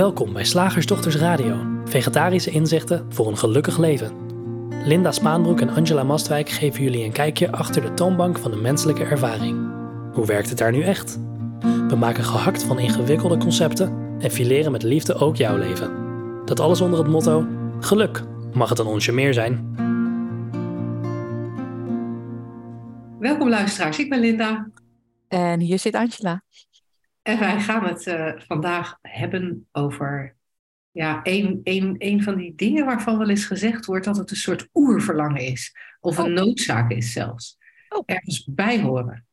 Welkom bij Slagersdochters Radio, vegetarische inzichten voor een gelukkig leven. Linda Spaanbroek en Angela Mastwijk geven jullie een kijkje achter de toonbank van de menselijke ervaring. Hoe werkt het daar nu echt? We maken gehakt van ingewikkelde concepten en fileren met liefde ook jouw leven. Dat alles onder het motto: geluk mag het een onsje meer zijn. Welkom luisteraars, ik ben Linda. En hier zit Angela. En wij gaan het uh, vandaag hebben over ja, een, een, een van die dingen waarvan wel eens gezegd wordt dat het een soort oerverlangen is. Of een oh. noodzaak is zelfs. Oh. Ergens bij horen.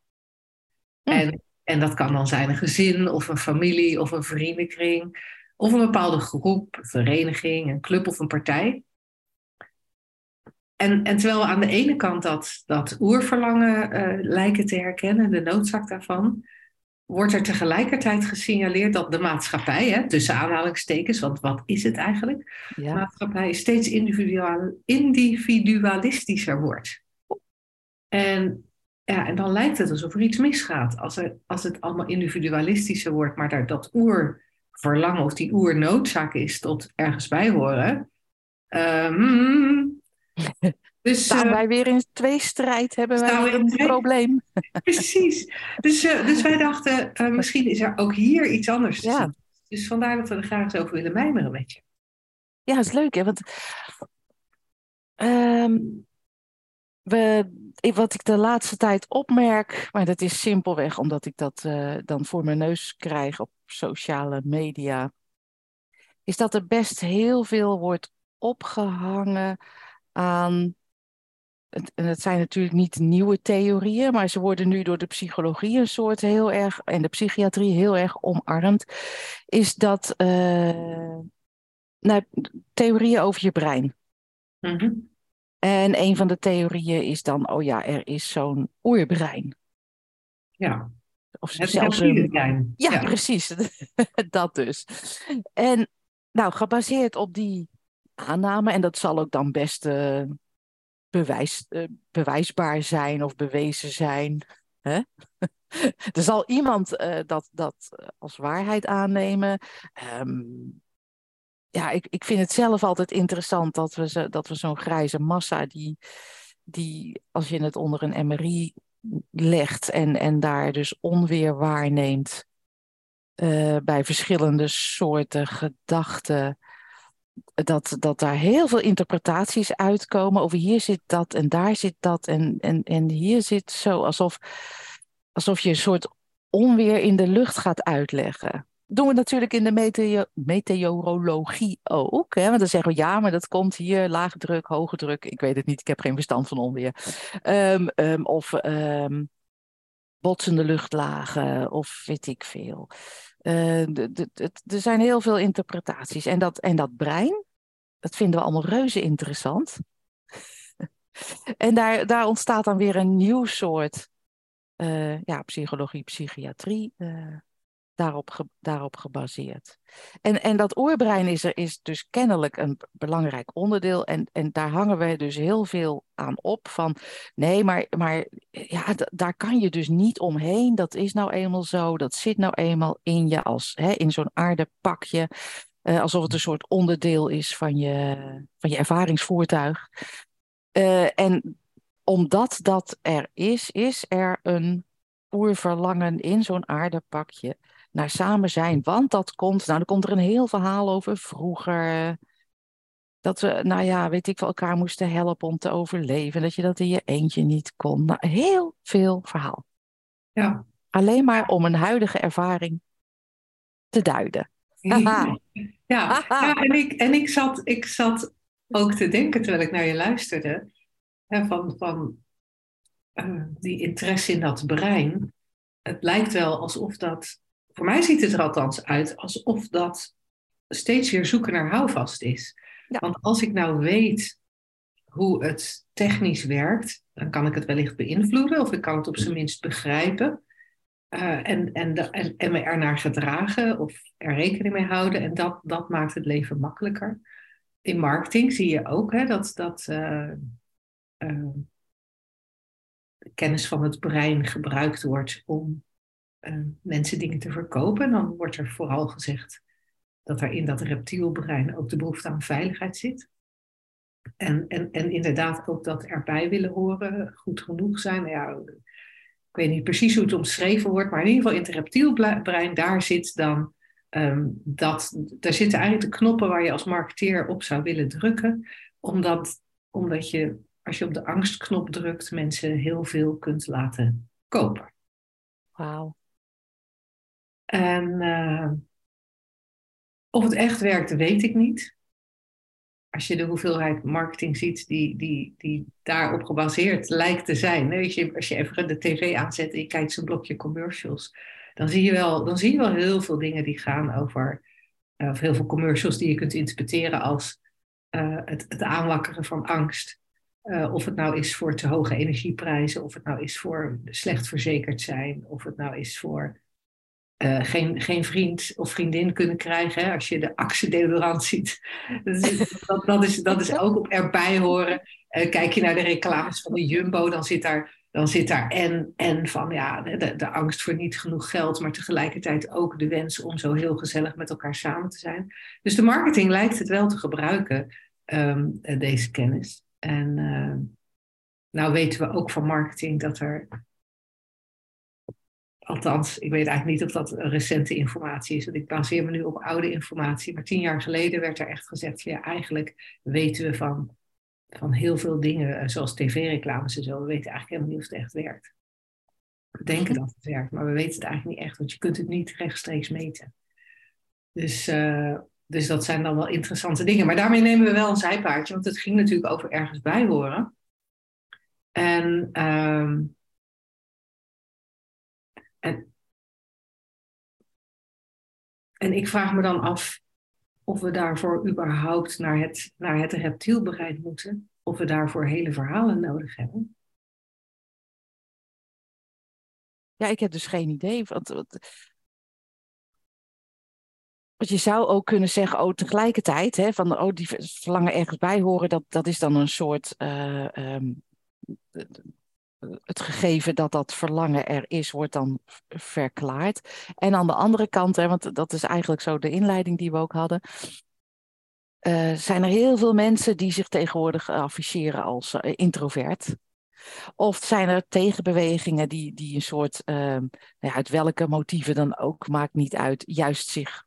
Hm. En, en dat kan dan zijn een gezin of een familie of een vriendenkring. Of een bepaalde groep, vereniging, een club of een partij. En, en terwijl we aan de ene kant dat, dat oerverlangen uh, lijken te herkennen, de noodzaak daarvan, wordt er tegelijkertijd gesignaleerd dat de maatschappij, hè, tussen aanhalingstekens, want wat is het eigenlijk? De maatschappij steeds individualistischer wordt. En, ja, en dan lijkt het alsof er iets misgaat. Als, er, als het allemaal individualistischer wordt, maar daar, dat oerverlangen of die oernoodzaak is tot ergens bij horen. Um, Dus, Staan uh, wij weer in tweestrijd, hebben wij weer een probleem. Precies. Dus, uh, dus wij dachten, uh, misschien is er ook hier iets anders te ja. Dus vandaar dat we er graag eens over willen mijmeren met je. Ja, dat is leuk hè. Want um, we, wat ik de laatste tijd opmerk, maar dat is simpelweg omdat ik dat dan voor mijn neus krijg op sociale media, is dat er best heel veel wordt opgehangen aan en het zijn natuurlijk niet nieuwe theorieën, maar ze worden nu door de psychologie een soort heel erg, en de psychiatrie heel erg omarmd, is dat uh, nou, theorieën over je brein. Mhm. En een van de theorieën is dan, oh ja, er is zo'n oerbrein. Ja. Of het zelfs een brein. Ja, ja, precies. dat dus. En nou, gebaseerd op die aanname, en dat zal ook dan best uh, bewijs, uh, bewijsbaar zijn of bewezen zijn. Hè? er zal iemand uh, dat, dat als waarheid aannemen. Um, ja, ik, ik vind het zelf altijd interessant dat we, zo, dat we zo'n grijze massa, die, die als je het onder een MRI legt en, en daar dus onweer waarneemt bij verschillende soorten gedachten dat, dat daar heel veel interpretaties uitkomen over hier zit dat en daar zit dat en, en, en hier zit zo alsof, alsof je een soort onweer in de lucht gaat uitleggen. doen we natuurlijk in de meteo meteorologie ook. Hè? Want dan zeggen we ja, maar dat komt hier, lage druk, hoge druk. Ik weet het niet, ik heb geen verstand van onweer. Um, um, of um, botsende luchtlagen, of weet ik veel. Uh, er zijn heel veel interpretaties. En dat, en dat brein, dat vinden we allemaal reuze interessant. en daar, daar ontstaat dan weer een nieuw soort uh, ja, psychologie, psychiatrie. Uh, daarop, daarop gebaseerd. En, en dat oerbrein is, er, is dus kennelijk een belangrijk onderdeel. En, en daar hangen we dus heel veel aan op. Van nee, maar, maar ja, daar kan je dus niet omheen. Dat is nou eenmaal zo. Dat zit nou eenmaal in je als hè, in zo'n aardepakje. Uh, alsof het een soort onderdeel is van je, van je ervaringsvoertuig. Uh, en omdat dat er is, is er een oerverlangen in zo'n aardepakje naar samen zijn. Want dat komt, nou, dan komt er een heel verhaal over vroeger. Dat we, nou ja, weet ik wel, elkaar moesten helpen om te overleven. Dat je dat in je eentje niet kon. Nou, heel veel verhaal. Ja. Alleen maar om een huidige ervaring te duiden. Ja, ja. en, ik, en ik, zat, ik zat ook te denken terwijl ik naar je luisterde. Hè, van van uh, die interesse in dat brein. Het lijkt wel alsof dat voor mij ziet het er althans uit alsof dat steeds weer zoeken naar houvast is. Want als ik nou weet hoe het technisch werkt, dan kan ik het wellicht beïnvloeden of ik kan het op zijn minst begrijpen. Uh, en, en, de, en, en, me ernaar gedragen of er rekening mee houden. En dat, dat maakt het leven makkelijker. In marketing zie je ook hè, dat, dat uh, uh, kennis van het brein gebruikt wordt om uh, mensen dingen te verkopen, dan wordt er vooral gezegd: dat er in dat reptielbrein ook de behoefte aan veiligheid zit. En, en, en inderdaad ook dat erbij willen horen, goed genoeg zijn. Nou ja, ik weet niet precies hoe het omschreven wordt, maar in ieder geval in het reptielbrein, daar zit dan um, dat, daar zitten eigenlijk de knoppen waar je als marketeer op zou willen drukken, omdat, omdat je als je op de angstknop drukt, mensen heel veel kunt laten kopen. Wauw. En uh, of het echt werkt, weet ik niet. Als je de hoeveelheid marketing ziet die, die, die daarop gebaseerd lijkt te zijn. Weet je, als je even de tv aanzet en je kijkt zo'n blokje commercials, dan zie, je wel, dan zie je wel heel veel dingen die gaan over, uh, of heel veel commercials die je kunt interpreteren als uh, het, het aanwakkeren van angst. Of het nou is voor te hoge energieprijzen, of het nou is voor slecht verzekerd zijn, of het nou is voor uh, geen, geen vriend of vriendin kunnen krijgen. Hè, als je de Axe deodorant ziet. dat, dat, is, dat is ook op erbij horen. Uh, kijk je naar de reclames van de Jumbo, dan zit daar, dan zit daar en, en van ja, de, de angst voor niet genoeg geld, maar tegelijkertijd ook de wens om zo heel gezellig met elkaar samen te zijn. Dus de marketing lijkt het wel te gebruiken, um, deze kennis. En nou weten we ook van marketing dat er Althans, ik weet eigenlijk niet of dat recente informatie is. Want ik baseer me nu op oude informatie. Maar tien jaar geleden werd er echt gezegd: ja, eigenlijk weten we van, van heel veel dingen, eh, zoals tv-reclames en zo. We weten eigenlijk helemaal niet of het echt werkt. We denken dat het werkt, maar we weten het eigenlijk niet echt, want je kunt het niet rechtstreeks meten. Dus, uh, dus dat zijn dan wel interessante dingen. Maar daarmee nemen we wel een zijpaardje, want het ging natuurlijk over ergens bij horen. En. Uh, en, ik vraag me dan af of we daarvoor überhaupt naar het, naar het reptielbrein moeten, of we daarvoor hele verhalen nodig hebben. Ja, ik heb dus geen idee. Want, want, je zou ook kunnen zeggen, oh, tegelijkertijd, hè, van oh, die verlangen ergens bij horen, dat, dat is dan een soort uh, het gegeven dat dat verlangen er is, wordt dan verklaard. En aan de andere kant, hè, want dat is eigenlijk zo de inleiding die we ook hadden. Uh, zijn er heel veel mensen die zich tegenwoordig afficheren als uh, introvert. Of zijn er tegenbewegingen die, die een soort, uh, nou ja, uit welke motieven dan ook, maakt niet uit, juist zich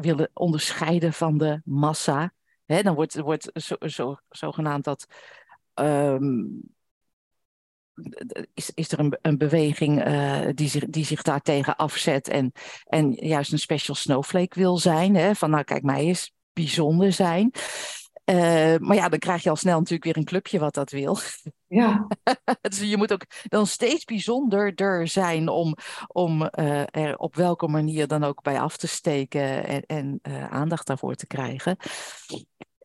willen onderscheiden van de massa. Hè, dan wordt, wordt zo, zo, zogenaamd dat um, is, is er een, een beweging uh, die, zich, die zich daartegen afzet en, en juist een special snowflake wil zijn. Hè? Van nou kijk, mij is bijzonder zijn. Uh, maar ja, dan krijg je al snel natuurlijk weer een clubje wat dat wil. Ja. dus je moet ook dan steeds bijzonderder zijn om, om uh, er op welke manier dan ook bij af te steken en, en aandacht daarvoor te krijgen.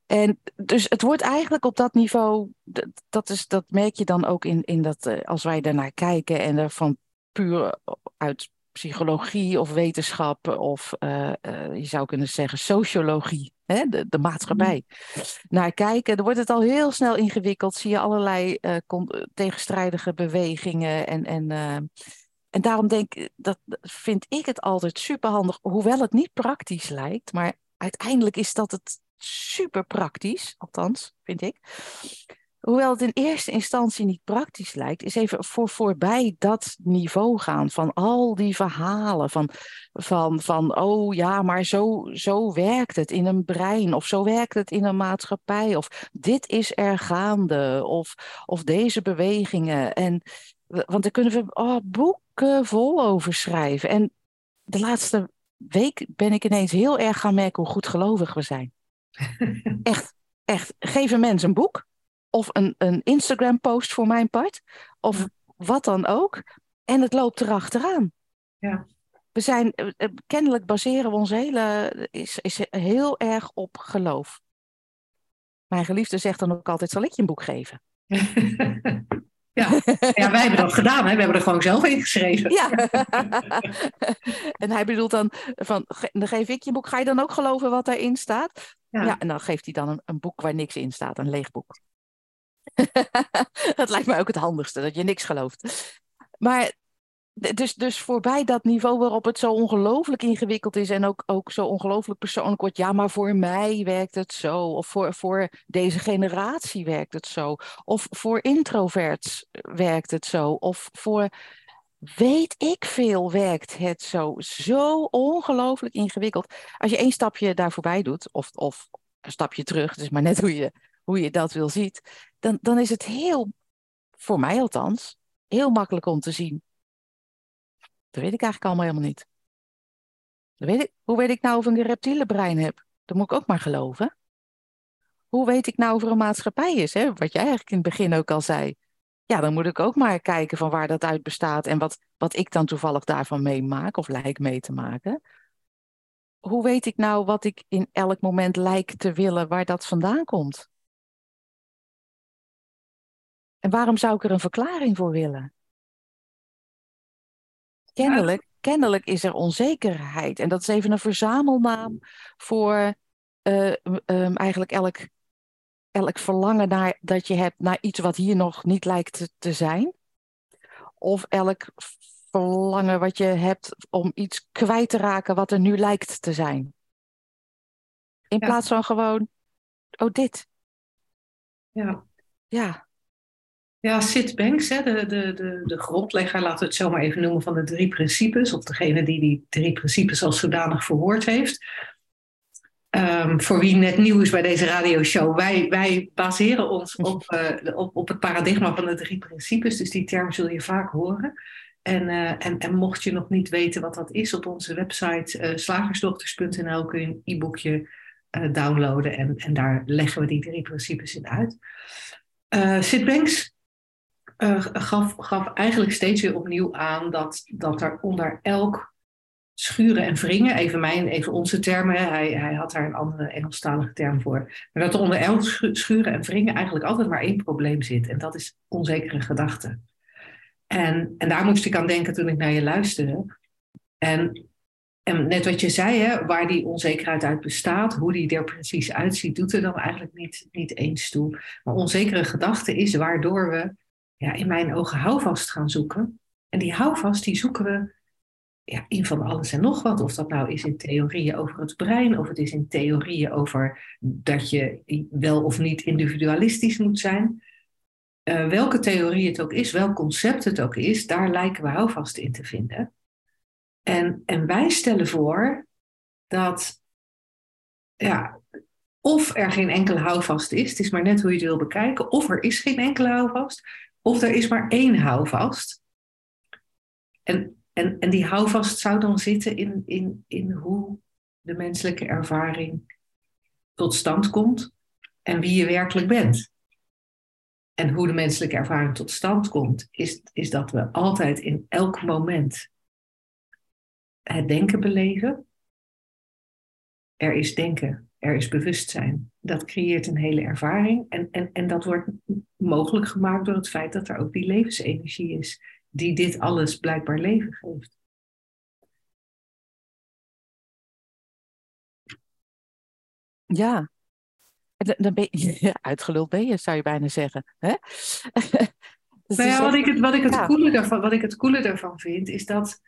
En dus het wordt eigenlijk op dat niveau, dat, is, dat merk je dan ook in, in dat, eh, als wij daarnaar kijken en er van puur uit psychologie of wetenschap of uh, uh, je zou kunnen zeggen sociologie, hè, de, de maatschappij, mm. naar kijken, dan wordt het al heel snel ingewikkeld. Zie je allerlei uh, tegenstrijdige bewegingen en, en, en daarom denk ik, dat vind ik het altijd superhandig, hoewel het niet praktisch lijkt, maar uiteindelijk is dat het super praktisch, althans, vind ik. Hoewel het in eerste instantie niet praktisch lijkt, is even voor voorbij dat niveau gaan van al die verhalen. Van, van, van oh ja, maar zo, zo werkt het in een brein, of zo werkt het in een maatschappij, of dit is er gaande, of, of deze bewegingen. En, want daar kunnen we oh, boeken vol over schrijven. En de laatste week ben ik ineens heel erg gaan merken hoe goed gelovig we zijn. echt, echt. Geef een mens een boek of een, een Instagram-post voor mijn part, of wat dan ook, en het loopt erachteraan. Ja. We zijn, eh, eh, kennelijk baseren we ons hele, is, is heel erg op geloof. Mijn geliefde zegt dan ook altijd, zal ik je een boek geven? Ja. ja, wij hebben dat gedaan. Hè? We hebben er gewoon zelf in geschreven. Ja. en hij bedoelt dan, van, dan geef ik je boek. Ga je dan ook geloven wat daarin staat? Ja. en dan geeft hij dan een, een boek waar niks in staat, een leeg boek. dat lijkt mij ook het handigste, dat je niks gelooft. Maar dus, dus voorbij dat niveau waarop het zo ongelooflijk ingewikkeld is en ook, ook zo ongelooflijk persoonlijk wordt. Ja, maar voor mij werkt het zo. Of voor, voor deze generatie werkt het zo. Of voor introverts werkt het zo. Of voor weet ik veel werkt het zo. Zo ongelooflijk ingewikkeld. Als je één stapje daar voorbij doet, of, of een stapje terug, dus maar net hoe je, hoe je dat wil ziet, dan, dan is het heel, voor mij althans, heel makkelijk om te zien dat weet ik eigenlijk allemaal helemaal niet. weet ik, hoe weet ik nou of ik een reptiele brein heb? Dat moet ik ook maar geloven. Hoe weet ik nou of er een maatschappij is? Hè? Wat jij eigenlijk in het begin ook al zei. Ja, dan moet ik ook maar kijken van waar dat uit bestaat en wat, wat ik dan toevallig daarvan meemaak of lijk mee te maken. Hoe weet ik nou wat ik in elk moment lijk te willen, waar dat vandaan komt? En waarom zou ik er een verklaring voor willen? Kennelijk, kennelijk is er onzekerheid. En dat is even een verzamelnaam voor uh, um, eigenlijk elk, elk verlangen naar, dat je hebt naar iets wat hier nog niet lijkt te, te zijn. Of elk verlangen wat je hebt om iets kwijt te raken wat er nu lijkt te zijn. In plaats van gewoon, oh dit. Ja. Ja. Ja, Sid Banks, hè, de, de, de, de grondlegger, laten we het zo maar even noemen, van de drie principes, of degene die die drie principes als zodanig verwoord heeft. Um, voor wie net nieuw is bij deze radioshow, wij, wij baseren ons op, uh, op, op het paradigma van de drie principes, dus die term zul je vaak horen. En, uh, en, en mocht je nog niet weten wat dat is, op onze website uh, slagersdochters.nl kun je een e-boekje downloaden en, en daar leggen we die drie principes in uit. Sid Banks uh, gaf, gaf eigenlijk steeds weer opnieuw aan dat, dat er onder elk schuren en wringen, even mijn, even onze termen, hij, hij had daar een andere Engelstalige term voor, maar dat er onder elk schuren en wringen eigenlijk altijd maar één probleem zit en dat is onzekere gedachten. En, en daar moest ik aan denken toen ik naar je luisterde. En, en net wat je zei, hè, waar die onzekerheid uit bestaat, hoe die er precies uitziet, doet er dan eigenlijk niet, niet eens toe. Maar onzekere gedachten is waardoor we ja, in mijn ogen houvast gaan zoeken. En die houvast die zoeken we ja, in van alles en nog wat. Of dat nou is in theorieën over het brein, of het is in theorieën over dat je wel of niet individualistisch moet zijn. Uh, welke theorie het ook is, welk concept het ook is, daar lijken we houvast in te vinden. En, en wij stellen voor dat ja, of er geen enkele houvast is, het is maar net hoe je het wil bekijken, of er is geen enkele houvast, of er is maar één houvast. En, en, en die houvast zou dan zitten in, in, in hoe de menselijke ervaring tot stand komt en wie je werkelijk bent. En hoe de menselijke ervaring tot stand komt, is, is dat we altijd in elk moment het denken beleven. Er is denken er is bewustzijn. Dat creëert een hele ervaring. En, en, en dat wordt mogelijk gemaakt door het feit dat er ook die levensenergie is, die dit alles blijkbaar leven geeft. Ja, dan ben je, uitgeluld ben je, zou je bijna zeggen. Hè? dus nou ja, wat ik het, wat ik het, ja. coole daarvan, wat ik het coole daarvan vind, is dat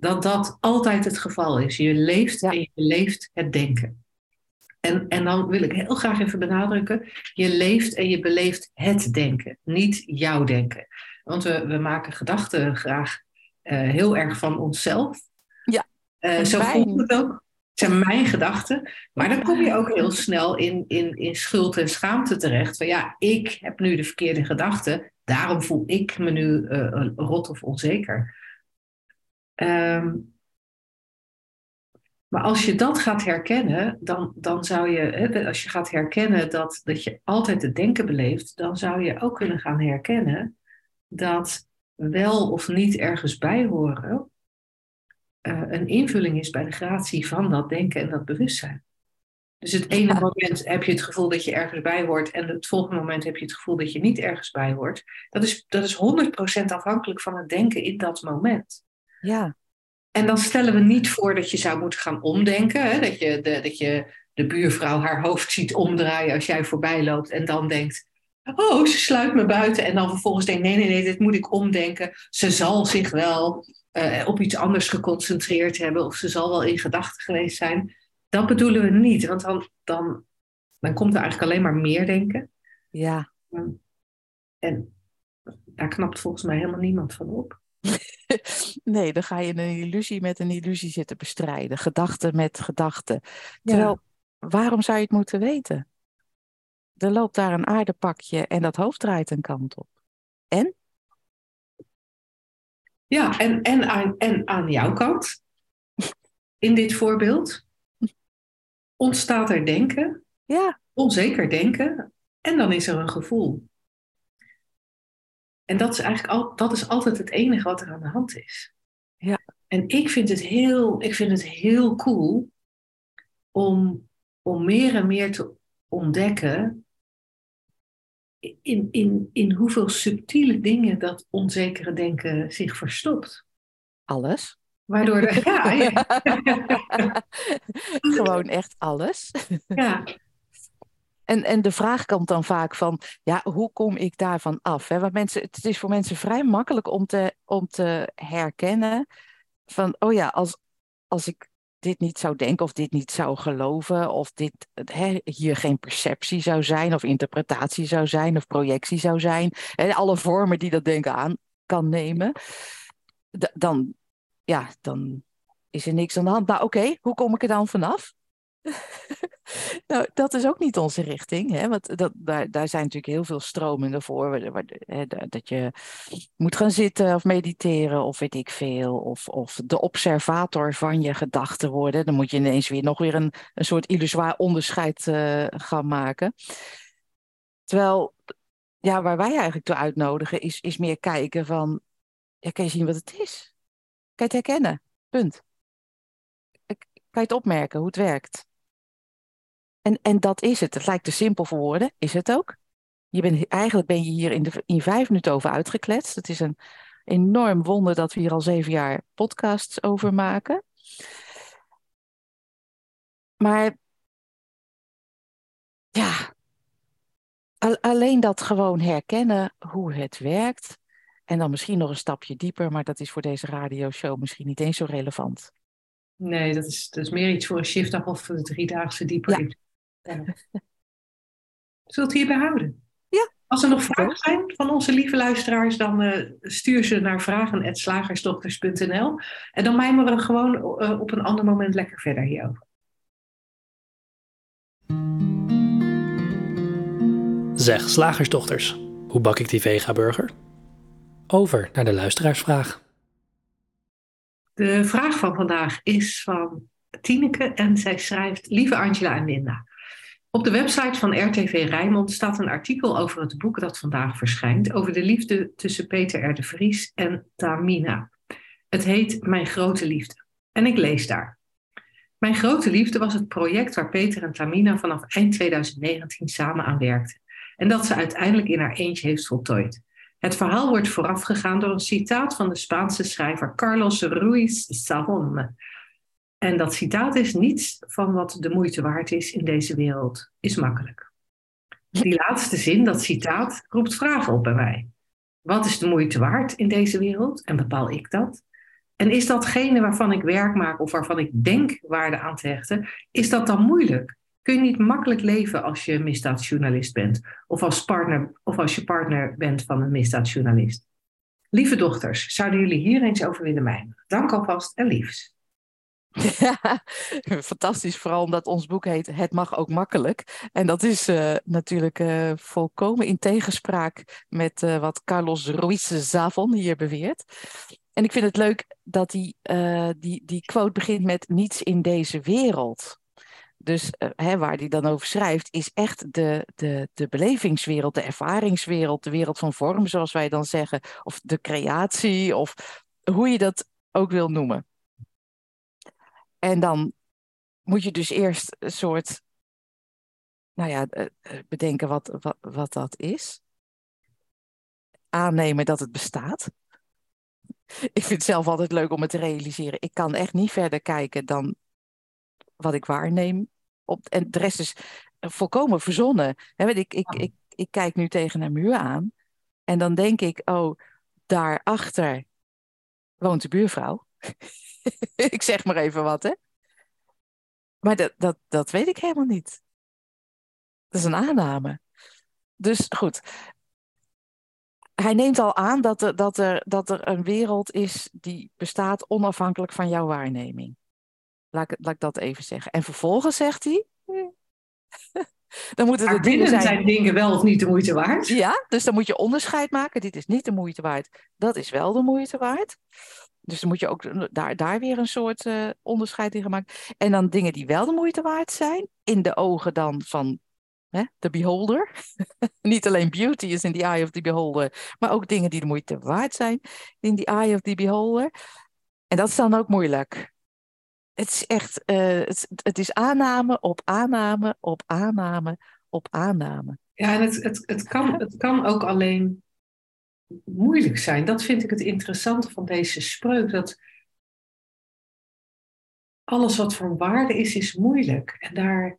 dat, dat altijd het geval is. Je leeft en je beleeft het denken. En, en dan wil ik heel graag even benadrukken, je leeft en je beleeft het denken, niet jouw denken. Want we, we maken gedachten graag uh, heel erg van onszelf. Ja. Uh, zo voelt het ook. Het zijn mijn gedachten. Maar dan kom je ook heel snel in, in, in schuld en schaamte terecht. Van ja, ik heb nu de verkeerde gedachten. Daarom voel ik me nu uh, rot of onzeker. Um, maar als je dat gaat herkennen, dan, dan zou je, als je gaat herkennen dat, dat je altijd het denken beleeft, dan zou je ook kunnen gaan herkennen dat wel of niet ergens bij horen uh, een invulling is bij de gratie van dat denken en dat bewustzijn. Dus het ene moment heb je het gevoel dat je ergens bij hoort en het volgende moment heb je het gevoel dat je niet ergens bij hoort. Dat is, dat is 100% afhankelijk van het denken in dat moment. Ja. En dan stellen we niet voor dat je zou moeten gaan omdenken. Hè? Dat, je de, dat je de buurvrouw haar hoofd ziet omdraaien als jij voorbij loopt en dan denkt, oh, ze sluit me buiten. En dan vervolgens denk nee, nee, nee, dit moet ik omdenken. Ze zal zich wel uh, op iets anders geconcentreerd hebben. Of ze zal wel in gedachten geweest zijn. Dat bedoelen we niet. Want dan, dan, dan komt er eigenlijk alleen maar meer denken. Ja. En daar knapt volgens mij helemaal niemand van op. nee, dan ga je een illusie met een illusie zitten bestrijden. Gedachte met gedachte. Terwijl, waarom zou je het moeten weten? Er loopt daar een aardepakje en dat hoofd draait een kant op. En? Ja, en, en, aan, en aan jouw kant, in dit voorbeeld, ontstaat er denken. Ja. Onzeker denken. En dan is er een gevoel. En dat is eigenlijk al, dat is altijd het enige wat er aan de hand is. Ja. En ik vind het heel, ik vind het heel cool om, om meer en meer te ontdekken in, in, in hoeveel subtiele dingen dat onzekere denken zich verstopt. Alles. Waardoor er, ja, ja. Gewoon echt alles. Ja. En, en de vraag komt dan vaak van, ja, hoe kom ik daarvan af? Want mensen, het is voor mensen vrij makkelijk om te, om te herkennen van, oh ja, als, als ik dit niet zou denken of dit niet zou geloven of dit hier geen perceptie zou zijn of interpretatie zou zijn of projectie zou zijn, hè, alle vormen die dat denken aan kan nemen, dan, ja, dan is er niks aan de hand. Nou oké, hoe kom ik er dan vanaf? nou, dat is ook niet onze richting. Hè? Want dat, daar, daar zijn natuurlijk heel veel stromingen voor. dat je moet gaan zitten of mediteren of weet ik veel. Of, of de observator van je gedachten worden. Dan moet je ineens weer nog weer een, een soort illusoir onderscheid uh, gaan maken. Terwijl, ja, waar wij eigenlijk toe uitnodigen is, is meer kijken van... Ja, kan je zien wat het is? Kan je het herkennen? Punt. Kan je het opmerken hoe het werkt? En, en dat is het. Het lijkt te simpel voor woorden, is het ook. Je bent, eigenlijk ben je hier in, de, in vijf minuten over uitgekletst. Het is een enorm wonder dat we hier al zeven jaar podcasts over maken. Maar ja, alleen dat gewoon herkennen hoe het werkt. En dan misschien nog een stapje dieper, maar dat is voor deze radioshow misschien niet eens zo relevant. Nee, dat is, dat is meer iets voor een shiftdag of de driedaagse dieper. Ja. Zult hierbij houden? Ja. Als er nog vragen zijn van onze lieve luisteraars, dan uh, stuur ze naar vragen.slagersdochters.nl en dan mijmeren we gewoon uh, op een ander moment lekker verder hierover. Zeg, slagersdochters, hoe bak ik die vega-burger? Over naar de luisteraarsvraag. De vraag van vandaag is van Tineke en zij schrijft: Lieve Angela en Linda. Op de website van RTV Rijnmond staat een artikel over het boek dat vandaag verschijnt, over de liefde tussen Peter R. de Vries en Tamina. Het heet Mijn Grote Liefde. En ik lees daar. Mijn Grote Liefde was het project waar Peter en Tamina vanaf eind 2019 samen aan werkten. En dat ze uiteindelijk in haar eentje heeft voltooid. Het verhaal wordt voorafgegaan door een citaat van de Spaanse schrijver Carlos Ruiz Savon. En dat citaat is niets van wat de moeite waard is in deze wereld, is makkelijk. Die laatste zin, dat citaat, roept vragen op bij mij. Wat is de moeite waard in deze wereld en bepaal ik dat? En is datgene waarvan ik werk maak of waarvan ik denk waarde aan te hechten, is dat dan moeilijk? Kun je niet makkelijk leven als je misdaadjournalist bent of als, partner, of als je partner bent van een misdaadjournalist? Lieve dochters, zouden jullie hier eens over willen mijnen? Dank alvast en liefs. Ja, fantastisch. Vooral omdat ons boek heet Het mag ook makkelijk. En dat is uh, natuurlijk uh, volkomen in tegenspraak met uh, wat Carlos Ruiz Zavon hier beweert. En ik vind het leuk dat die, die, die quote begint met niets in deze wereld. Dus hè, waar hij dan over schrijft, is echt de, de, de belevingswereld, de ervaringswereld, de wereld van vorm, zoals wij dan zeggen, of de creatie, of hoe je dat ook wil noemen. En dan moet je dus eerst een soort, nou ja, eh, eh, bedenken wat, wat, wat dat is. Aannemen dat het bestaat. Ik vind het zelf altijd leuk om het te realiseren. Ik kan echt niet verder kijken dan wat ik waarneem. Op, en de rest is volkomen verzonnen. ik, ik, ik, ik kijk nu tegen een muur aan. En dan denk ik, oh, daarachter woont de buurvrouw. ik zeg maar even wat, hè. Maar dat, dat, dat weet ik helemaal niet. Dat is een aanname. Dus goed. Hij neemt al aan dat er, dat, er, dat er een wereld is die bestaat onafhankelijk van jouw waarneming. Laat ik, laat ik dat even zeggen. En vervolgens zegt hij. dan moeten de dingen zijn... zijn dingen wel of niet de moeite waard. Ja, dus dan moet je onderscheid maken. Dit is niet de moeite waard. Dat is wel de moeite waard. Dus dan moet je ook daar, daar weer een soort uh, onderscheid in maken. En dan dingen die wel de moeite waard zijn, in de ogen dan van de beholder. Niet alleen beauty is in the eye of the beholder, maar ook dingen die de moeite waard zijn in the eye of the beholder. En dat is dan ook moeilijk. Het is echt, uh, het, het is aanname op aanname op aanname op aanname. Ja, en het, het, het, kan, het kan ook alleen moeilijk zijn. Dat vind ik het interessante van deze spreuk. Dat alles wat van waarde is, is moeilijk. En daar.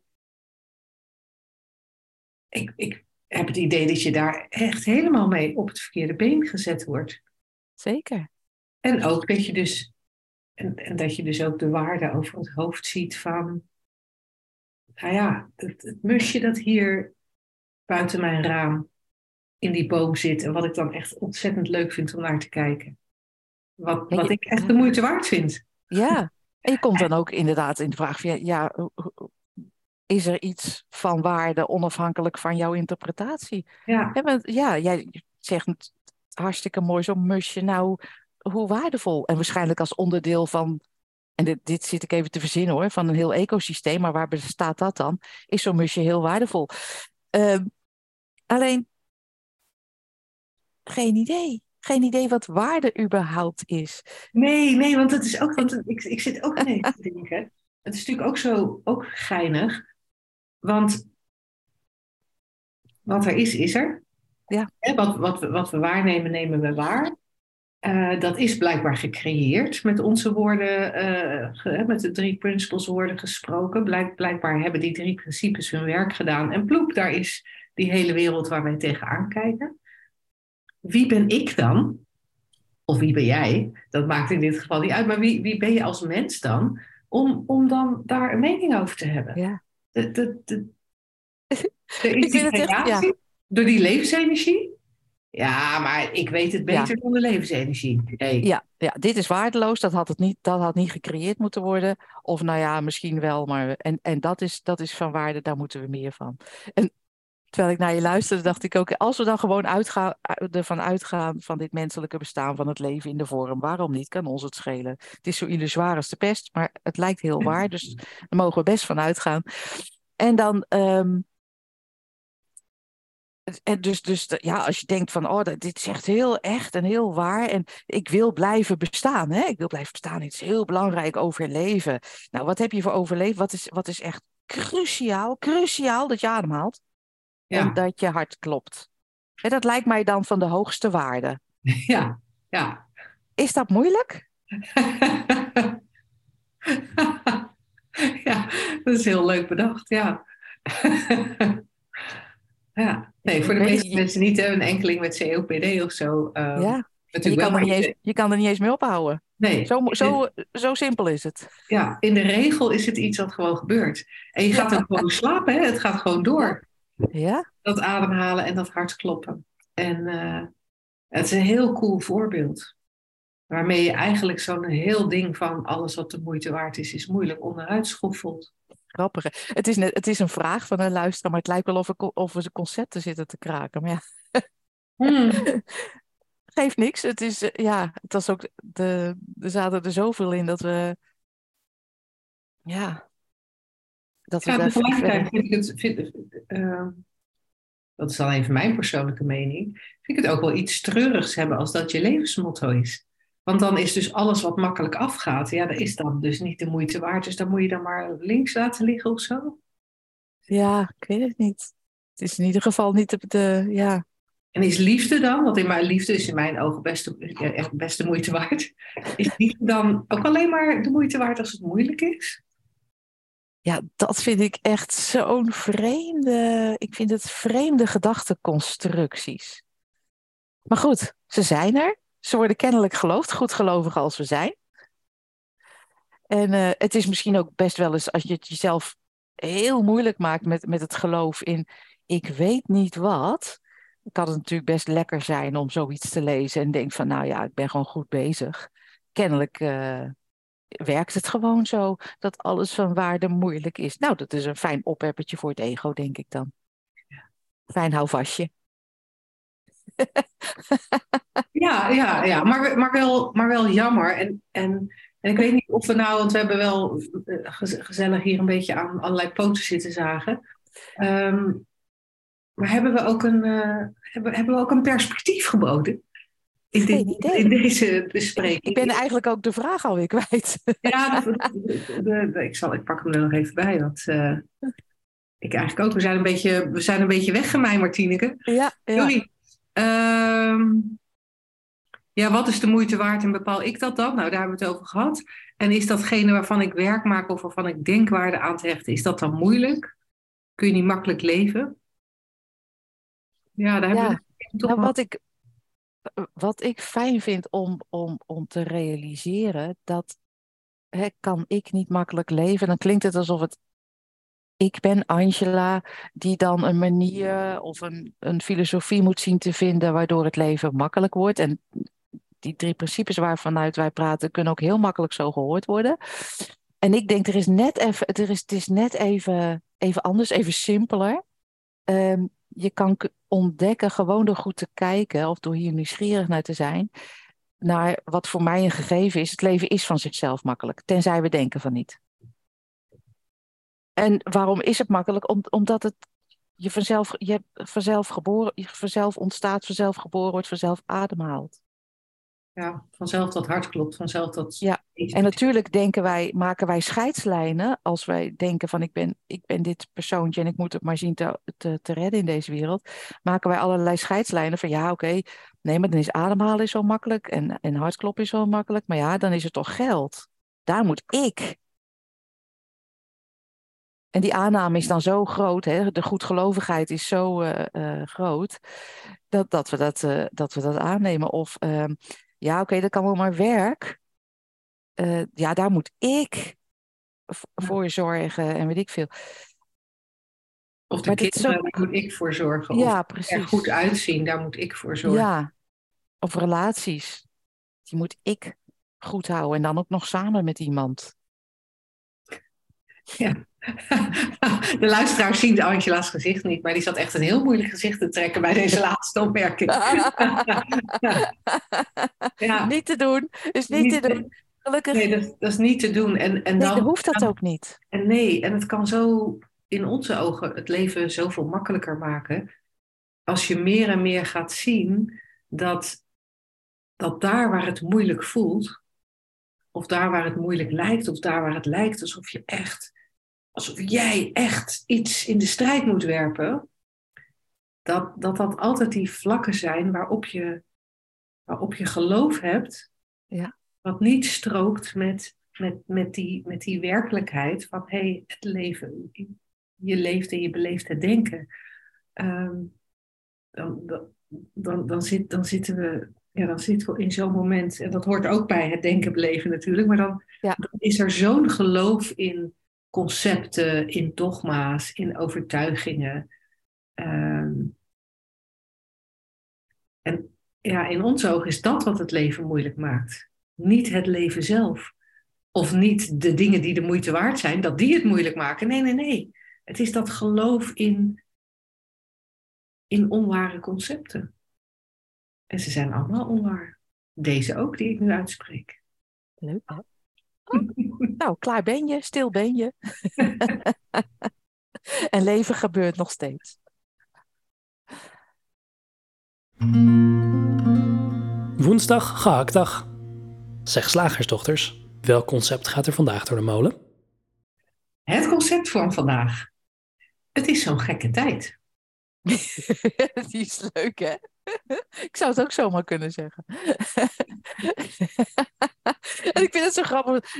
Ik, ik heb het idee dat je daar echt helemaal mee op het verkeerde been gezet wordt. Zeker. En ook dat je dus. En, en dat je dus ook de waarde over het hoofd ziet van. Nou ja, het, het musje dat hier buiten mijn raam in die boom zit. En wat ik dan echt ontzettend leuk vind om naar te kijken. Wat, wat ik echt de moeite waard vind. Ja, en je komt dan ook inderdaad in de vraag van ja, is er iets van waarde onafhankelijk van jouw interpretatie? Ja, ja jij zegt hartstikke mooi zo'n musje. Nou, hoe waardevol? En waarschijnlijk als onderdeel van, en dit, dit zit ik even te verzinnen hoor, van een heel ecosysteem, maar waar bestaat dat dan? Is zo'n musje heel waardevol? Uh, alleen geen idee. Geen idee wat waarde überhaupt is. Nee, nee, want het is ook, want ik, ik zit ook aan te denken. Het is natuurlijk ook zo ook geinig. Want wat er is, is er. Ja. Wat, wat, we, wat we waarnemen, nemen we waar. Uh, dat is blijkbaar gecreëerd met onze woorden, uh, met de drie principles woorden gesproken. Blijk, blijkbaar hebben die drie principes hun werk gedaan. En ploep, daar is die hele wereld waar wij tegenaan kijken wie ben ik dan? Of wie ben jij? Dat maakt in dit geval niet uit. Maar wie, wie ben je als mens dan? Om, om dan daar een mening over te hebben. Ja. De, de, creatie door die levensenergie. Ja, maar ik weet het beter dan de levensenergie. Ja, ja, dit is waardeloos. Dat had, het niet, dat had niet gecreëerd moeten worden. Of nou ja, misschien wel. Maar, en en dat, is, dat is van waarde, daar moeten we meer van. En terwijl ik naar je luisterde, dacht ik ook, als we dan gewoon uitgaan, ervan uitgaan van dit menselijke bestaan van het leven in de vorm, waarom niet? Kan ons het schelen? Het is zo illusoir als de pest, maar het lijkt heel waar, dus daar mogen we best van uitgaan. En dan, um, en dus, dus ja, als je denkt van, oh, dit is echt heel echt en heel waar en ik wil blijven bestaan, hè? ik wil blijven bestaan, het is heel belangrijk overleven. Nou, wat heb je voor overleven? Wat is, wat is echt cruciaal, cruciaal dat je ademhaalt? En dat je hart klopt. En dat lijkt mij dan van de hoogste waarde. Ja, ja. Is dat moeilijk? ja, dat is heel leuk bedacht, ja. ja, nee, voor de meeste mensen niet een enkeling met COPD of zo. Uh, ja, je kan, er niet eens, je kan er niet eens mee ophouden. Nee. Zo, zo, zo simpel is het. Ja, in de regel is het iets wat gewoon gebeurt. En je gaat dan gewoon slapen, hè? het gaat gewoon door. Ja? Dat ademhalen en dat hartkloppen. En uh, het is een heel cool voorbeeld. Waarmee je eigenlijk zo'n heel ding van alles wat de moeite waard is, is moeilijk onderuit schoffelt. Grappig. Het is, net, het is een vraag van een luisteraar, maar het lijkt wel of, ik, of we concepten zitten te kraken. Maar ja. Hmm. Geeft niks. Het is, eh, ja, het was ook, de, er zaten er zoveel in dat we, ja, dat ja, tegelijkertijd vind ik het, vind, uh, dat is dan even mijn persoonlijke mening, vind ik het ook wel iets treurigs hebben als dat je levensmotto is. Want dan is dus alles wat makkelijk afgaat, ja, dat is dan dus niet de moeite waard. Dus dan moet je dan maar links laten liggen of zo. Ja, ik weet het niet. Het is in ieder geval niet de, de ja. En is liefde dan, want in mijn liefde is in mijn ogen best, echt best de moeite waard. Is liefde dan ook alleen maar de moeite waard als het moeilijk is? Ja, dat vind ik echt zo'n vreemde. Ik vind het vreemde gedachteconstructies. Maar goed, ze zijn er. Ze worden kennelijk geloofd, goed gelovig als we zijn. En uh, het is misschien ook best wel eens als je het jezelf heel moeilijk maakt met, met het geloof in ik weet niet wat. Kan het natuurlijk best lekker zijn om zoiets te lezen en denk van nou ja, ik ben gewoon goed bezig. Kennelijk uh, werkt het gewoon zo dat alles van waarde moeilijk is. Nou, dat is een fijn opheppertje voor het ego, denk ik dan. Fijn houvastje. ja, ja, ja. Maar, maar, wel, maar wel jammer. En, en, en ik weet niet of we nou, want we hebben wel eh, gezellig hier een beetje aan allerlei poten zitten zagen. Um, maar hebben we ook een, uh, hebben, hebben we ook een perspectief geboden? In, dit, in, deze bespreking. Ik ben eigenlijk ook de vraag alweer kwijt. Ja, de, de, ik, zal, ik pak hem er nog even bij. Want uh, ik eigenlijk ook. We zijn een beetje, we zijn een beetje weggemijmerd, Tineke. Ja, ja. Sorry. Um, ja, wat is de moeite waard en bepaal ik dat dan? Nou, daar hebben we het over gehad. En is datgene waarvan ik werk maak of waarvan ik denkwaarde aan te hechten, is dat dan moeilijk? Kun je niet makkelijk leven? Ja, daar hebben we toch nou, wat ik Wat ik fijn vind om, om, om te realiseren, dat hè, kan ik niet makkelijk leven. Dan klinkt het alsof het ik ben Angela, die dan een manier of een, een filosofie moet zien te vinden waardoor het leven makkelijk wordt. En die drie principes waarvanuit wij praten, kunnen ook heel makkelijk zo gehoord worden. En ik denk, er is net even, er is, het is net even, even anders, even simpeler. Um, je kan ontdekken, gewoon door goed te kijken of door hier nieuwsgierig naar te zijn, naar wat voor mij een gegeven is. Het leven is van zichzelf makkelijk, tenzij we denken van niet. En waarom is het makkelijk? Om, omdat het je vanzelf, je vanzelf geboren, je vanzelf ontstaat, vanzelf geboren wordt, vanzelf ademhaalt. Ja, vanzelf dat hart klopt, vanzelf dat. Ja, en natuurlijk denken wij, maken wij scheidslijnen als wij denken van ik ben, ik ben dit persoontje en ik moet het maar zien te, te, te redden in deze wereld. Maken wij allerlei scheidslijnen van ja, oké, nee, maar dan is ademhalen is zo makkelijk en, en hartkloppen is zo makkelijk. Maar ja, dan is het toch geld. Daar moet ik. En die aanname is dan zo groot, hè, de goedgelovigheid is zo uh, uh, groot, dat, dat, we dat, uh, dat we dat aannemen. Of ehm, ja, oké, dat kan wel maar werk. Uh, ja, daar moet ik voor zorgen en weet ik veel. Of de kinderen, ook... daar moet ik voor zorgen. Ja, of precies. er goed uitzien, daar moet ik voor zorgen. Ja, of relaties. Die moet ik goed houden en dan ook nog samen met iemand. Ja. De luisteraars zien Angela's gezicht niet, maar die zat echt een heel moeilijk gezicht te trekken bij deze laatste opmerking. ja. Niet te doen, is niet, niet te doen. Gelukkig. Nee, dat, dat, is niet te doen. En, en nee, dan, hoeft dat ook niet. En nee, en het kan zo in onze ogen het leven zoveel makkelijker maken. Als je meer en meer gaat zien dat, dat daar waar het moeilijk voelt, of daar waar het moeilijk lijkt, of daar waar het lijkt alsof je echt alsof jij echt iets in de strijd moet werpen, dat dat, dat altijd die vlakken zijn waarop je, waarop je geloof hebt, ja. wat niet strookt met, met, met, die, met die werkelijkheid van hé, hey, het leven, je leeft en je beleeft het denken. Um, dan, dan, dan, zit, dan, zitten we, ja, dan zitten we in zo'n moment, en dat hoort ook bij het denken beleven natuurlijk, maar dan, ja. dan is er zo'n geloof in concepten, in dogma's, in overtuigingen. Um, en ja, in ons oog is dat wat het leven moeilijk maakt. Niet het leven zelf. Of niet de dingen die de moeite waard zijn, dat die het moeilijk maken. Nee, nee, nee. Het is dat geloof in, in onware concepten. En ze zijn allemaal onwaar. Deze ook, die ik nu uitspreek. Leuk? Nou, klaar ben je, stil ben je. en leven gebeurt nog steeds. Woensdag, gehaktdag. Zeg slagersdochters, welk concept gaat er vandaag door de molen? Het concept van vandaag. Het is zo'n gekke tijd. Die is leuk, hè? Ik zou het ook zomaar kunnen zeggen. en ik vind het zo grappig.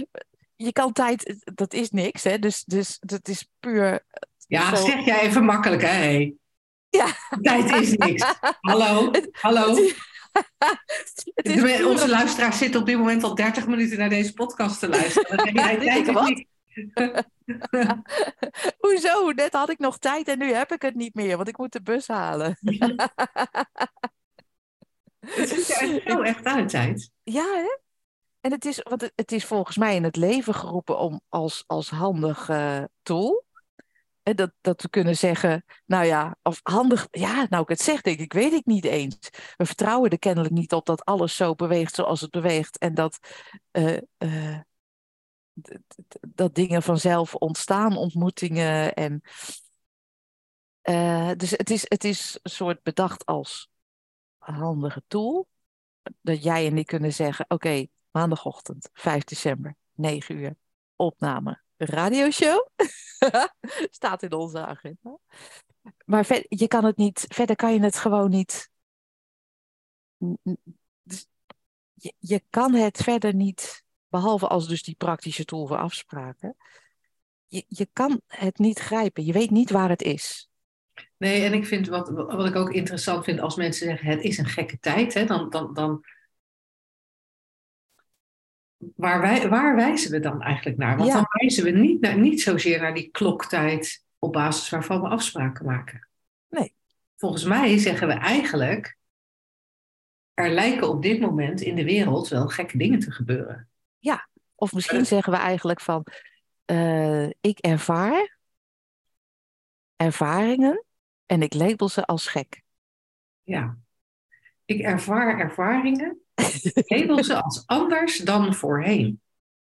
je kan tijd, dat is niks, hè? Dus, dus dat is puur. Ja, zeg jij even makkelijk, hè? Ja. Tijd is niks. Hallo, hallo. Het is Onze luisteraar zit op dit moment al 30 minuten naar deze podcast te luisteren. jij tijd is niks. Hoezo? Net had ik nog tijd en nu heb ik het niet meer, want ik moet de bus halen. het ziet er zo echt uit, tijd. Ja, hè? En het is, want het is volgens mij in het leven geroepen om als, als handig uh, tool. En dat, dat we kunnen zeggen, nou ja, of handig, ja, nou ik het zeg, denk ik, weet ik niet eens. We vertrouwen er kennelijk niet op dat alles zo beweegt zoals het beweegt. En dat, uh, uh, dat dingen vanzelf ontstaan, ontmoetingen. En, dus het is, het is een soort bedacht als handige tool. Dat jij en ik kunnen zeggen, oké, maandagochtend, 5 december, 9 uur, opname, radioshow. Staat in onze agenda. Maar je kan het niet, verder kan je het gewoon niet. Dus je, je kan het verder niet, behalve als dus die praktische tool voor afspraken. Je, je kan het niet grijpen. Je weet niet waar het is. Nee, en ik vind wat, wat ik ook interessant vind als mensen zeggen: het is een gekke tijd, hè, dan, dan, dan waar, wij, waar wijzen we dan eigenlijk naar? Want dan wijzen we niet, naar, niet zozeer naar die kloktijd op basis waarvan we afspraken maken. Nee. Volgens mij zeggen we eigenlijk, er lijken op dit moment in de wereld wel gekke dingen te gebeuren. Ja, of misschien zeggen we eigenlijk van, uh, ik ervaar ervaringen en ik label ze als gek. Ja, ik ervaar ervaringen label ze als anders dan voorheen.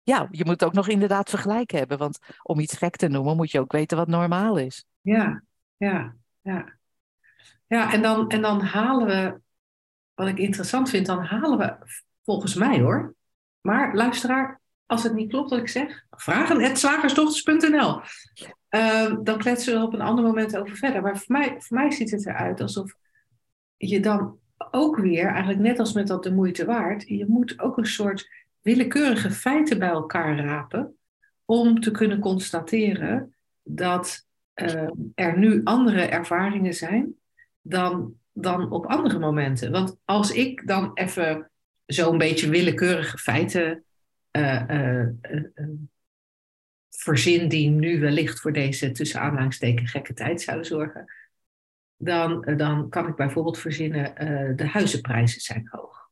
Ja, je moet ook nog inderdaad vergelijken hebben. Want om iets gek te noemen, moet je ook weten wat normaal is. Ja, ja, ja. Ja, en dan, en dan halen we, wat ik interessant vind, dan halen we volgens mij hoor. Maar luisteraar, als het niet klopt wat ik zeg, vragen slagersdochters.nl. Uh, dan kletsen we er op een ander moment over verder. Maar voor mij, voor mij ziet het eruit alsof je dan ook weer, eigenlijk net als met dat de moeite waard, je moet ook een soort willekeurige feiten bij elkaar rapen om te kunnen constateren dat uh, er nu andere ervaringen zijn dan, dan op andere momenten. Want als ik dan even zo'n beetje willekeurige feiten uh, verzin die nu wellicht voor deze tussen aanhalingstekens gekke tijd zouden zorgen, dan, dan kan ik bijvoorbeeld verzinnen, de huizenprijzen zijn hoog.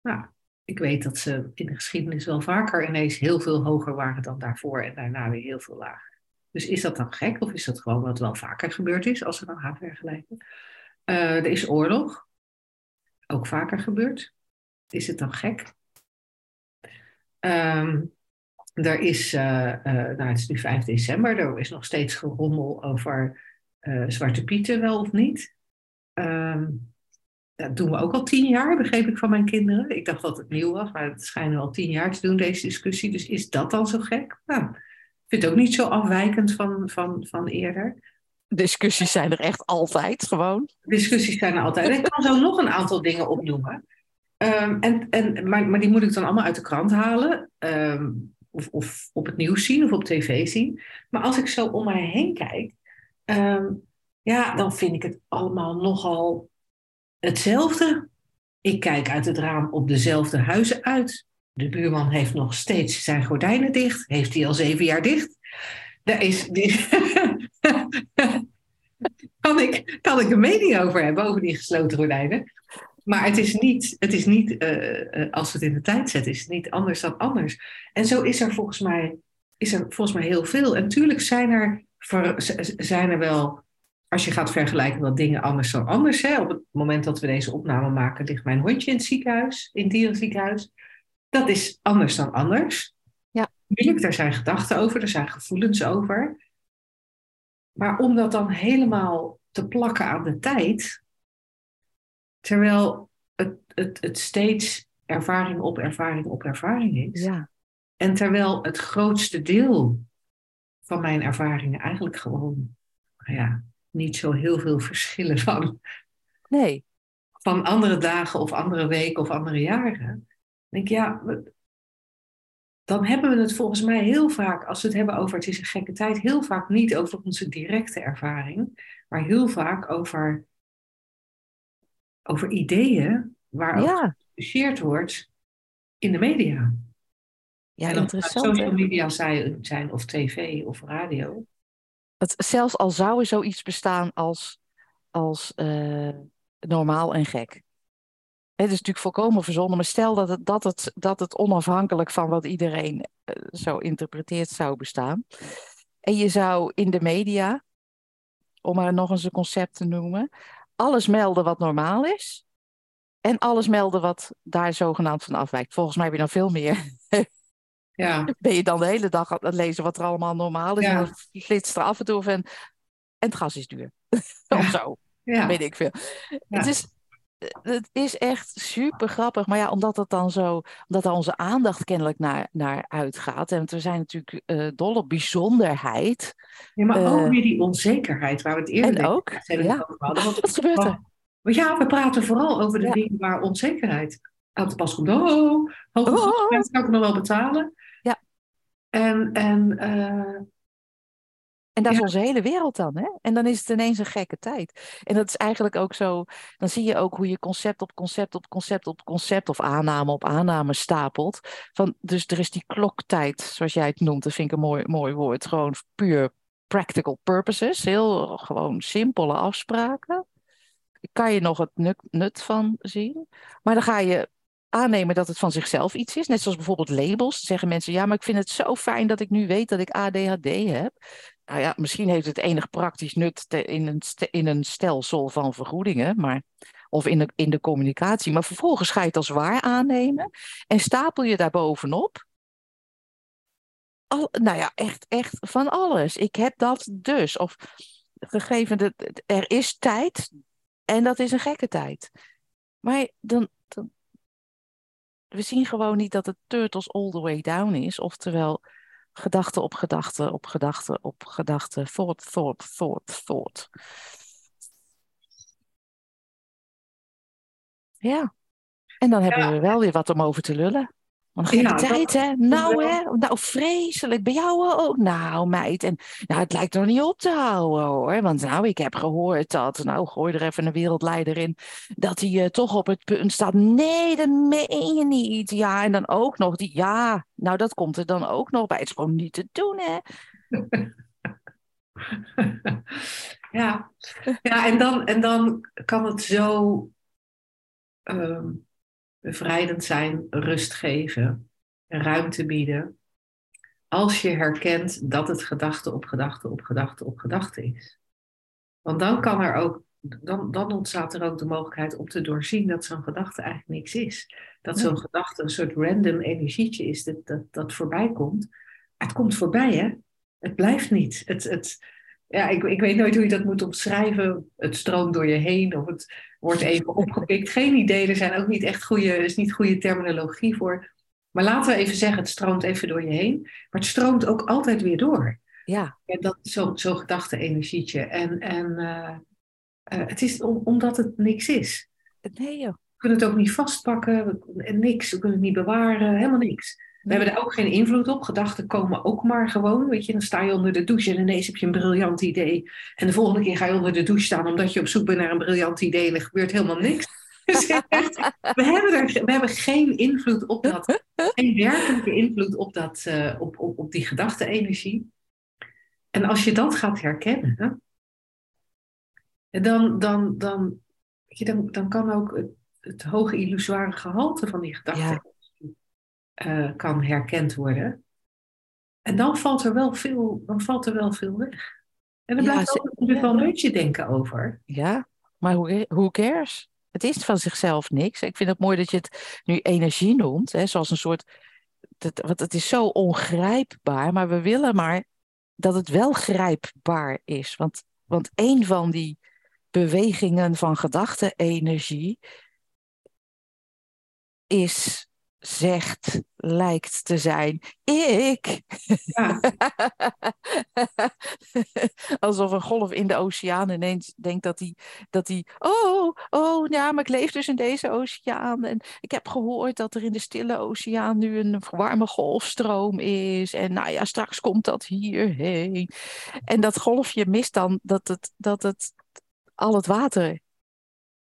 Nou, ik weet dat ze in de geschiedenis wel vaker ineens heel veel hoger waren dan daarvoor en daarna weer heel veel lager. Dus is dat dan gek of is dat gewoon wat wel vaker gebeurd is als we dan gaan vergelijken? Er is oorlog, ook vaker gebeurd. Is het dan gek? Um, er is, uh, nou het is nu 5 december, er is nog steeds gerommel over uh, Zwarte Pieten wel of niet. Ehm, dat doen we ook al tien jaar, begreep ik van mijn kinderen. Ik dacht dat het nieuw was, maar het schijnen al tien jaar te doen, deze discussie. Dus is dat dan zo gek? Nou, ik vind het ook niet zo afwijkend van, van, van eerder. Discussies zijn er echt altijd, gewoon. Discussies zijn er altijd. Ik kan zo nog een aantal dingen opnoemen. Um, en, en, maar, maar die moet ik dan allemaal uit de krant halen. Um, of, of op het nieuws zien of op tv zien. Maar als ik zo om mij heen kijk, um, ja, dan vind ik het allemaal nogal hetzelfde. Ik kijk uit het raam op dezelfde huizen uit. De buurman heeft nog steeds zijn gordijnen dicht. Heeft hij al zeven jaar dicht. Daar is, kan, ik, kan ik een mening over hebben, over die gesloten gordijnen. Maar het is niet, het is niet uh, als we het in de tijd zetten, is het niet anders dan anders. En zo is er volgens mij, is er volgens mij heel veel. En natuurlijk zijn er zijn er wel, als je gaat vergelijken, wel dingen anders dan anders. Hè? Op het moment dat we deze opname maken, ligt mijn hondje in het ziekenhuis, in het dierenziekenhuis. Dat is anders dan anders. Ja. Tuurlijk, daar zijn gedachten over, er zijn gevoelens over. Maar om dat dan helemaal te plakken aan de tijd, terwijl het, het, het steeds ervaring op ervaring op ervaring is. Ja. En terwijl het grootste deel van mijn ervaringen eigenlijk gewoon nou ja, niet zo heel veel verschillen van, nee. van andere dagen of andere weken of andere jaren. Dan denk ik, ja, dan hebben we het volgens mij heel vaak, als we het hebben over het is een gekke tijd, heel vaak niet over onze directe ervaring, maar heel vaak over, over ideeën waarover ja. gediscussieerd wordt in de media. Ja, en interessant. Social media zijn, zijn of tv of radio. Het, zelfs al zou er zoiets bestaan als, als eh, normaal en gek. Het is natuurlijk volkomen verzonnen, maar stel dat het, dat het, dat het onafhankelijk van wat iedereen uh, zo interpreteert zou bestaan. En je zou in de media, om maar nog eens een concept te noemen, alles melden wat normaal is. En alles melden wat daar zogenaamd van afwijkt. Volgens mij heb je dan veel meer. Ja. Ben je dan de hele dag aan het lezen wat er allemaal normaal is. Ja. En dan flitst er af en toe van. En het gas is duur. of zo. Ja. Weet ik veel. Het is het is echt super grappig. Maar ja, omdat het dan zo, omdat er onze aandacht kennelijk naar, naar uitgaat. En we zijn natuurlijk uh, dol op bijzonderheid. Ja, maar ook eh, weer die onzekerheid waar we het eerder en ook, ja. over hadden. Wat gebeurt er? Ja, we praten vooral over de dingen waar onzekerheid aan te pas komt. Oh, hoge oh. kan ik nog wel betalen. Ja. En, en uh, en dat is onze hele wereld dan. Hè? En dan is het ineens een gekke tijd. En dat is eigenlijk ook zo. Dan zie je ook hoe je concept op concept op concept op concept of aanname op aanname stapelt. Van, dus er is die kloktijd, zoals jij het noemt. Dat vind ik een mooi, mooi woord. Gewoon puur practical purposes. Heel gewoon simpele afspraken. Kan je nog het nut, nut van zien. Maar dan ga je aannemen dat het van zichzelf iets is. Net zoals bijvoorbeeld labels. Dan zeggen mensen, ja, maar ik vind het zo fijn dat ik nu weet dat ik ADHD heb nou ja, misschien heeft het enig praktisch nut in, een in een stelsel van vergoedingen, maar, of in de, in de communicatie. Maar vervolgens ga je het als waar aannemen en stapel je daar bovenop. Al, nou ja, echt, echt van alles. Ik heb dat dus. Of gegeven dat er is tijd en dat is een gekke tijd. Maar dan, dan we zien gewoon niet dat het turtles all the way down is. Oftewel, gedachte op gedachte op gedachte op gedachte, thought, thought, thought, thought. Ja, en dan hebben we wel weer wat om over te lullen. Want geen ja, tijd, hè? Nou, hè? Nou, vreselijk. Bij jou ook? Nou, meid. En nou, het lijkt er niet op te houden, hoor. Want nou, ik heb gehoord dat... Nou, gooi er even een wereldleider in. Dat hij uh, toch op het punt staat. Nee, dat meen je niet. Ja, en dan ook nog die... Ja, nou, dat komt er dan ook nog bij. Het is gewoon niet te doen, hè? ja. ja en, dan, en dan kan het zo... Um bevrijdend zijn, rust geven, ruimte bieden. Als je herkent dat het gedachte op gedachte op gedachte op gedachte is. Want dan kan er ook, dan, dan ontstaat er ook de mogelijkheid om te doorzien dat zo'n gedachte eigenlijk niks is. Dat zo'n gedachte een soort random energietje is dat, dat, dat voorbij komt. Het komt voorbij, hè? Het blijft niet. Het, het, ja, ik, ik weet nooit hoe je dat moet omschrijven. Het stroomt door je heen of het wordt even opgepikt. Geen idee, er zijn ook niet echt goede, is niet goede terminologie voor. Maar laten we even zeggen, het stroomt even door je heen. Maar het stroomt ook altijd weer door. Ja. Dat zo'n zo gedachte-energietje. En, en uh, uh, het is om, omdat het niks is. Nee joh. We kunnen het ook niet vastpakken, we, niks, we kunnen het niet bewaren, helemaal niks. We hebben er ook geen invloed op. Gedachten komen ook maar gewoon. Weet je, dan sta je onder de douche en ineens heb je een briljant idee. En de volgende keer ga je onder de douche staan omdat je op zoek bent naar een briljant idee en er gebeurt helemaal niks. Dus we, hebben er, we hebben geen invloed op dat, geen werkelijke invloed op, dat, uh, op, op, op die gedachte-energie. En als je dat gaat herkennen, dan, dan, dan, dan, dan kan ook het, hoge illusoire gehalte van die gedachte uh, kan herkend worden. En dan valt er wel veel, dan valt er wel veel weg. En er blijft ook natuurlijk wel een beetje denken over. Ja, maar who cares? Het is van zichzelf niks. Ik vind het mooi dat je het nu energie noemt, hè, zoals een soort. Dat, want het is zo ongrijpbaar, maar we willen maar dat het wel grijpbaar is. Want, want een van die bewegingen van gedachte-energie is zegt, lijkt te zijn. Ik. Ja. alsof een golf in de oceaan ineens denkt dat hij, dat hij, oh, oh, ja, maar ik leef dus in deze oceaan. En ik heb gehoord dat er in de stille oceaan nu een warme golfstroom is. En nou ja, straks komt dat hierheen. En dat golfje mist dan dat het, dat het al het water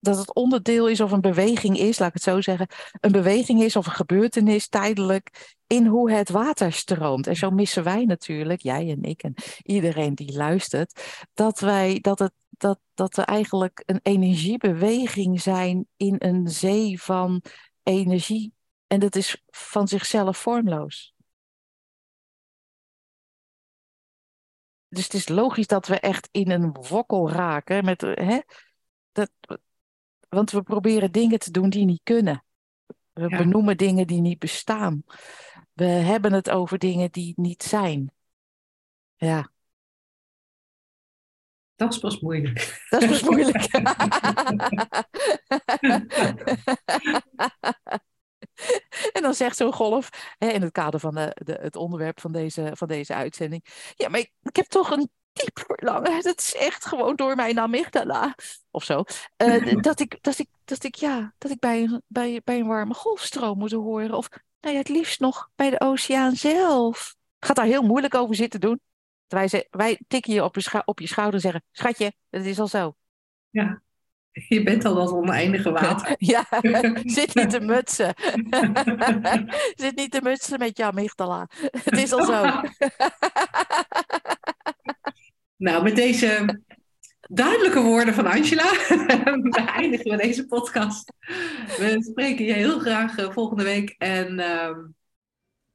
dat het onderdeel is of een beweging is, laat ik het zo zeggen, een beweging is of een gebeurtenis tijdelijk in hoe het water stroomt. En zo missen wij natuurlijk, jij en ik en iedereen die luistert, dat wij dat het dat, dat er eigenlijk een energiebeweging zijn in een zee van energie. En dat is van zichzelf vormloos. Dus het is logisch dat we echt in een wokkel raken met hè, dat, want we proberen dingen te doen die niet kunnen. We benoemen dingen die niet bestaan. We hebben het over dingen die niet zijn. Ja. Dat is pas moeilijk. Dat is pas moeilijk. en dan zegt zo'n golf, hè, in het kader van de, de, het onderwerp van deze, van deze uitzending. Ja, maar ik, ik heb toch een diep verlangen. Dat is echt gewoon door mijn amygdala of zo. Uh, dat, ik, dat, ik, dat ik, ja, dat ik bij, bij, bij een warme golfstroom moet horen. Of nou ja, het liefst nog bij de oceaan zelf. Gaat daar heel moeilijk over zitten doen. Wij, wij tikken je op je, op je schouder en zeggen: Schatje, het is al zo. Ja, je bent al dat oneindige water. Ja, zit niet te mutsen. zit niet te mutsen met je amygdala. Het is al zo. Nou, met deze duidelijke woorden van Angela eindigen we deze podcast. We spreken je heel graag eh, volgende week. En uh,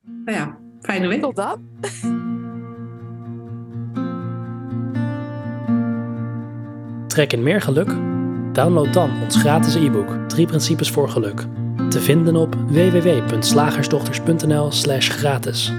nou ja, fijne week. Tot dan. Trek in meer geluk? Download dan ons gratis e-book 3 principes voor geluk. Te vinden op www.slagersdochters.nl/gratis.